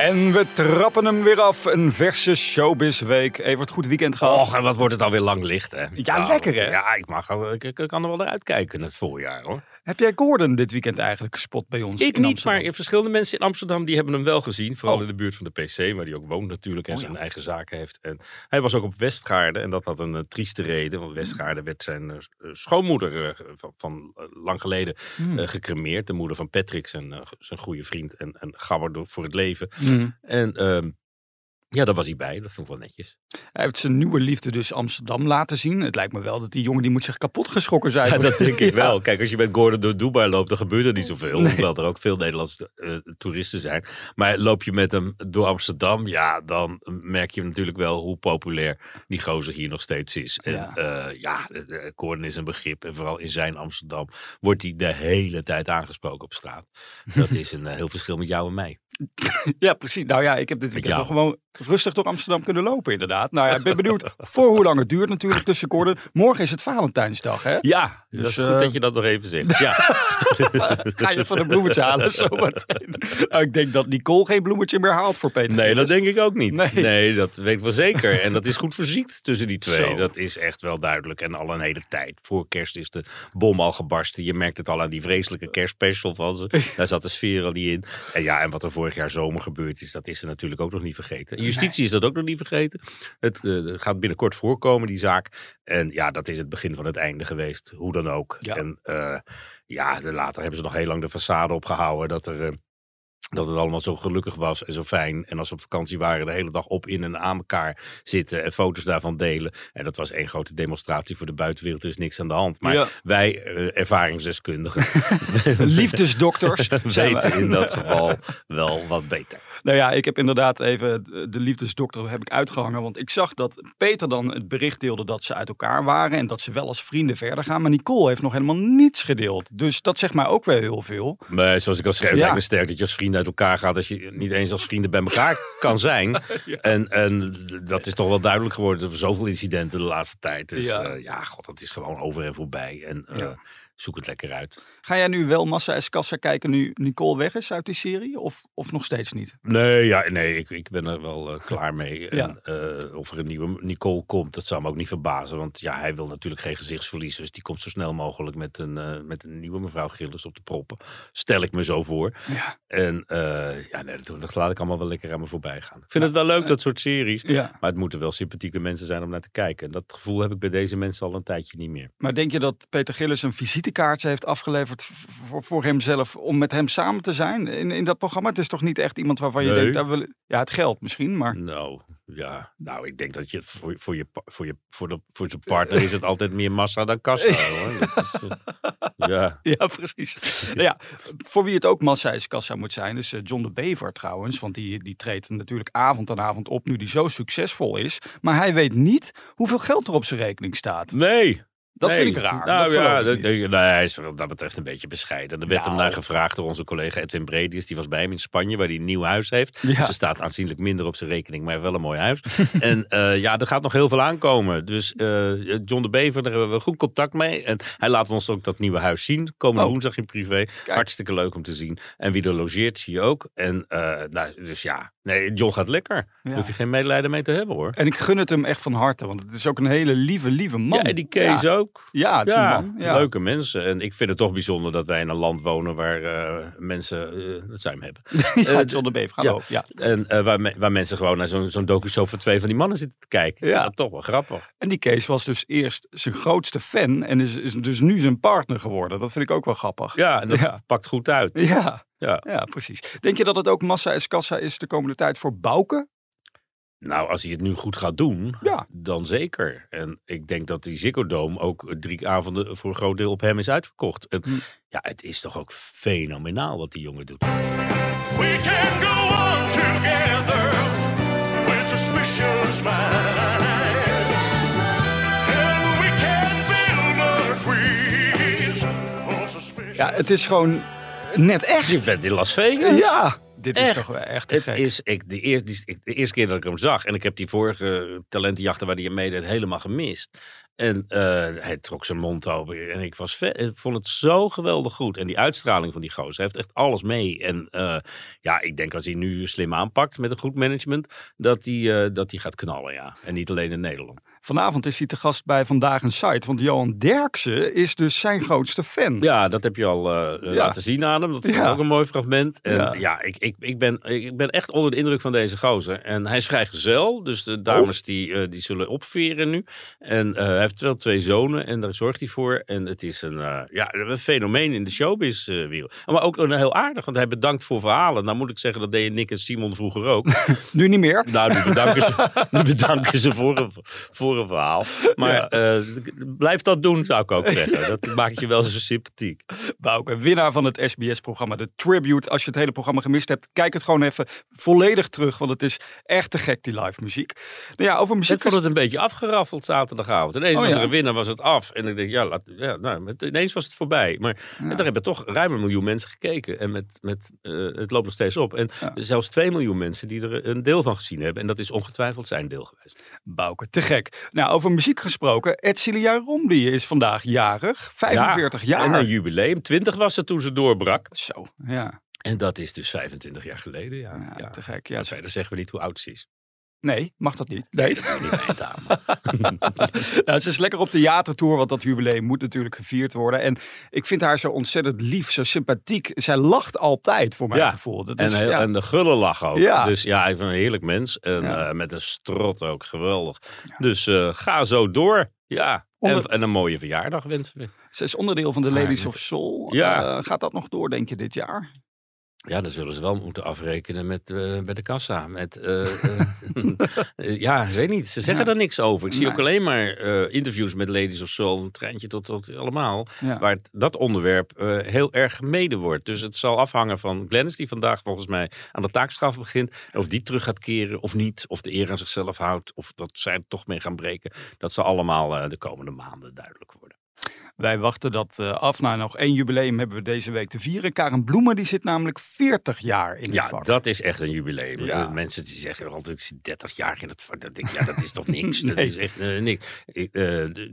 En we trappen hem weer af. Een verse showbiz-week. Evert, goed weekend gehad. Och, en wat wordt het alweer lang licht, hè? Ja, lekker, hè? Ja, ik, mag, ik, ik kan er wel naar uitkijken het voorjaar, hoor. Heb jij Gordon dit weekend eigenlijk gespot bij ons? Ik in niet, Amsterdam? maar verschillende mensen in Amsterdam die hebben hem wel gezien. Vooral Oh. in de buurt van de PC, waar hij ook woont natuurlijk en Oh, ja. zijn eigen zaken heeft. En hij was ook op Westgaarden en dat had een eh, trieste reden. Want Westgaarden werd zijn eh, eh, schoonmoeder van, van lang geleden Hmm. gecremeerd. De moeder van Patrick, zijn, zijn goede vriend en, en gabber voor het leven. Hmm. En ehm, ja, daar was hij bij. Dat vond ik wel netjes. Hij heeft zijn nieuwe liefde dus Amsterdam laten zien. Het lijkt me wel dat die jongen die moet zich kapot geschrokken zijn. Ja, dat denk ik Ja. wel. Kijk, als je met Gordon door Dubai loopt, dan gebeurt er niet zoveel. Nee. Hoewel er ook veel Nederlandse eh, toeristen zijn. Maar loop je met hem door Amsterdam, ja, dan merk je natuurlijk wel hoe populair die gozer hier nog steeds is. En Ja. ja, ja eh, Gordon is een begrip. En vooral in zijn Amsterdam wordt hij de hele tijd aangesproken op straat. Dat is een eh, heel verschil met jou en mij. Ja, precies. Nou ja, ik heb dit weekend nog gewoon rustig door Amsterdam kunnen lopen, inderdaad. Nou ja, ik ben benieuwd voor hoe lang het duurt natuurlijk tussen Gordon. Morgen is het Valentijnsdag, hè? Ja, Dus, dat is goed eh, dat je dat nog even zegt. Ja. Ga je van een bloemetje halen zometeen? Nou, ik denk dat Nicole geen bloemetje meer haalt voor Peter. Nee, dat denk ik ook niet. Nee. Nee. dat weet ik wel zeker. En dat is goed verziekt tussen die twee. Zo. Dat is echt wel duidelijk. En al een hele tijd. Voor kerst is de bom al gebarsten. Je merkt het al aan die vreselijke kerstspecial van ze. Daar zat de sfeer al niet in. En ja, en wat er vorig jaar zomer gebeurd is, dat is ze natuurlijk ook nog niet vergeten. En justitie is dat ook nog niet vergeten. Het eh, gaat binnenkort voorkomen, die zaak. En ja, dat is het begin van het einde geweest. Hoe dan ook. Ja. En eh, ja, later hebben ze nog heel lang de façade opgehouden dat er... dat het allemaal zo gelukkig was en zo fijn. En als we op vakantie waren, de hele dag op, in en aan elkaar zitten en foto's daarvan delen. En dat was één grote demonstratie voor de buitenwereld. Er is niks aan de hand. Maar Ja. wij, eh, ervaringsdeskundigen, Liefdesdokters. weten in dat geval wel wat beter. Nou ja, ik heb inderdaad even de liefdesdokter heb ik uitgehangen. Want ik zag dat Peter dan het bericht deelde dat ze uit elkaar waren. En dat ze wel als vrienden verder gaan. Maar Nicole heeft nog helemaal niets gedeeld. Dus dat zegt mij ook wel heel veel. Maar zoals ik al schreef, Ja. lijkt me sterk dat je als vrienden uit elkaar gaat als je niet eens als vrienden bij elkaar kan zijn. en, en dat is toch wel duidelijk geworden door zoveel incidenten de laatste tijd. Dus Ja. ja, ja god, dat is gewoon over en voorbij. En eh, Ja. Zoek het lekker uit. Ga jij nu wel Massa Escassa kijken nu Nicole weg is uit die serie? Of, of nog steeds niet? Nee, ja, nee ik, ik ben er wel eh, klaar mee. En, Ja. eh, of er een nieuwe Nicole komt, dat zou me ook niet verbazen. Want ja, hij wil natuurlijk geen gezichtsverlies. Dus die komt zo snel mogelijk met een, eh, met een nieuwe mevrouw Gillis op de proppen. Stel ik me zo voor. Ja. En ja, nee, dat, dat laat ik allemaal wel lekker aan me voorbij gaan. Ik vind het wel leuk, dat soort series. Ja. Maar het moeten wel sympathieke mensen zijn om naar te kijken. En dat gevoel heb ik bij deze mensen al een tijdje niet meer. Maar denk je dat Peter Gillis een visitekaartje heeft afgeleverd voor, voor hemzelf om met hem samen te zijn in, in dat programma? Het is toch niet echt iemand waarvan je Nee. denkt, daar wil, ja het geld misschien, maar Nou, ja. Nou, ik denk dat je voor, voor, je, voor, je, voor, de, voor zijn partner is het altijd meer massa dan kassa, hoor. Dat is, eh, ja. Ja, precies. nou ja, voor wie het ook massa is kassa moet zijn, is eh, John de Bever trouwens. Want die, die treedt natuurlijk avond aan avond op nu die zo succesvol is. Maar hij weet niet hoeveel geld er op zijn rekening staat. Nee. Dat nee. vind ik raar. Nou dat ja, dat, nee, hij is wat dat betreft een beetje bescheiden. Er werd hem Nou. naar gevraagd door onze collega Edwin Bredius. Die was bij hem in Spanje, waar hij een nieuw huis heeft. Ja. Dus er staat aanzienlijk minder op zijn rekening, maar wel een mooi huis. en eh, ja, er gaat nog heel veel aankomen. Dus eh, John de Bever, daar hebben we goed contact mee. En hij laat ons ook dat nieuwe huis zien. Komende Oh. woensdag in privé. Hartstikke leuk om te zien. En wie er logeert, zie je ook. En eh, nou, dus ja, nee, John gaat lekker. Ja. Daar hoef je geen medelijden mee te hebben hoor. En ik gun het hem echt van harte, want het is ook een hele lieve, lieve man. Ja, en die Kees ja. ook. Ja, het is een man. Ja. leuke mensen. En ik vind het toch bijzonder dat wij in een land wonen waar eh, mensen eh het zijn hebben. Ja, Eh, John de hallo. Ja. En eh, waar, me- waar mensen gewoon naar zo'n zo'n docu-soap van twee van die mannen zitten te kijken. Ja. dat toch wel grappig. En die Kees was dus eerst zijn grootste fan en is, is dus nu zijn partner geworden. Dat vind ik ook wel grappig. Ja, en dat Ja. pakt goed uit. Ja, ja. ja, precies. Denk je dat het ook massa is kassa is de komende tijd voor Bouke? Nou, als hij het nu goed gaat doen, dan zeker. En ik denk dat die Ziggo ook drie avonden voor een groot deel op hem is uitverkocht. En. Hm. Ja, het is toch ook fenomenaal wat die jongen doet. We can go on together with suspicious minds. And we can build a. Ja, het is gewoon net echt. Je bent in Las Vegas. Ja, dit is toch wel echt Het gek. is, ik, de, eer, die, ik- de eerste keer dat ik hem zag, en ik heb die vorige talentenjachten waar hij in meedeed helemaal gemist. En eh, hij trok zijn mond open en ik, was ik vond het zo geweldig goed. En die uitstraling van die gozer, hij heeft echt alles mee. En eh, ja, ik denk als hij nu slim aanpakt met een goed management, dat hij, eh, dat hij gaat knallen, ja. En niet alleen in Nederland. Vanavond is hij te gast bij Vandaag een Site. Want Johan Derksen is dus zijn grootste fan. Ja, dat heb je al laten zien aan hem. Dat Ja. ook een mooi fragment. En Ja. ja, ik, ik, ik, ben, ik ben echt onder de indruk van deze gozer. En hij is vrijgezel, dus de dames die, eh, die zullen opveren nu. En hij heeft wel twee zonen en daar zorgt hij voor. En het is een, eh, ja, een fenomeen in de showbiz-wereld. maar ook een heel aardig, want hij bedankt voor verhalen. Nou moet ik zeggen, dat deden Nick en Simon vroeger ook. Nu niet meer. Nou, nu bedanken ze, nu bedanken ze voor, een, voor een verhaal. Maar Ja. eh, blijf dat doen, zou ik ook zeggen. Dat maakt je wel zo sympathiek. Bouke, winnaar van het SBS-programma The Tribute. Als je het hele programma gemist hebt, kijk het gewoon even volledig terug. Want het is echt te gek, die live muziek. Nou ja, over muziek... Ik vond het een beetje afgeraffeld zaterdagavond. Ineens Oh, was er een winnaar, was het af. En ik denk, ja, laat, ja nou, ineens was het voorbij. Maar Ja. daar hebben toch ruim een miljoen mensen gekeken. En met, met, eh, het loopt nog steeds op. En zelfs 2 miljoen mensen die er een deel van gezien hebben. En dat is ongetwijfeld zijn deel geweest. Bouke, te gek. Nou, over muziek gesproken. Edcilia Romli is vandaag jarig. 45 En jaar. een jubileum. 20 was het toen ze doorbrak. Zo, ja. En dat is dus 25 jaar geleden. Ja, Ja, ja. te gek. Ja, Ja, verder zeggen we niet hoe oud ze is. Nee, mag dat niet? Nee. Nou, ze is lekker op theatertour, want dat jubileum moet natuurlijk gevierd worden. En ik vind haar zo ontzettend lief, zo sympathiek. Zij lacht altijd, voor mijn Ja, gevoel. Dat En, is, heel, ja. en de gulle lach ook. Ja. Dus ja, hij is een heerlijk mens. En Ja. eh, met een strot ook. Geweldig. Dus eh, ga zo door. Ja. En, Onder- en een mooie verjaardag wensen we. Ze is onderdeel van de Ladies of Soul. Ja. Eh, gaat dat nog door, denk je, dit jaar? Ja, dan zullen ze wel moeten afrekenen met, eh, bij de kassa. Met, eh, eh, ja, ik weet niet. Ze zeggen Ja. er niks over. Ik zie Nee. ook alleen maar interviews met Ladies of Soul. Een treintje tot, tot allemaal. Ja. Waar het- dat onderwerp heel erg gemeden wordt. Dus het zal afhangen van Glennis, die vandaag volgens mij aan de taakstraf begint. Of die terug gaat keren of niet. Of de eer aan zichzelf houdt. Of dat zij er toch mee gaan breken. Dat zal allemaal de komende maanden duidelijk worden. Wij wachten dat eh, af. Nou, nog één jubileum hebben we deze week te vieren. Karen Bloemen, die zit namelijk 40 jaar in het Ja, vak. dat is echt een jubileum. Ja. Eh, Mensen die zeggen altijd, ik zit 30 jaar in het vak. Dat denk ik, ja, dat is toch niks? Nee. Dat is echt eh, niks.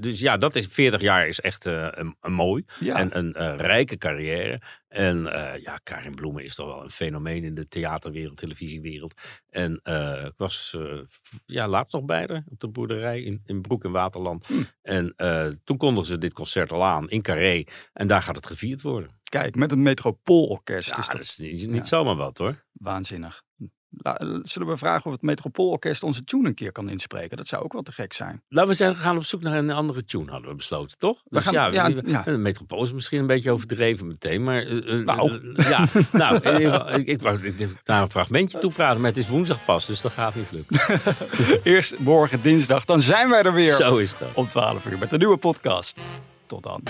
Dus ja, dat is 40 jaar is echt een, een mooi. Ja. En een rijke carrière. En eh, ja, Karin Bloemen is toch wel een fenomeen in de theaterwereld, televisiewereld. En eh, ik was eh, ja, laatst nog bij haar op de boerderij in, in Broek in Waterland. Hm. En toen kondigden ze dit concert al aan in Carré. En daar gaat het gevierd worden. Kijk, met een Metropoolorkest. Ja, is dat dat is niet, ja. niet zomaar wat hoor. waanzinnig. La- eh, zullen we vragen of het Metropoolorkest onze tune een keer kan inspreken? Dat zou ook wel te gek zijn. Nou, we zijn gegaan op zoek naar een andere tune, hadden we besloten, toch? We gaan- ja. De metropool is misschien een beetje overdreven meteen, maar... eh, eh, Nou. ja, nou, in ieder geval, ik, ik wou naar een fragmentje toe praten, maar het is woensdag pas, dus dat gaat niet lukken. Eerst morgen dinsdag, dan zijn wij er weer Zo is dat. om 12 uur met een nieuwe podcast. Tot dan.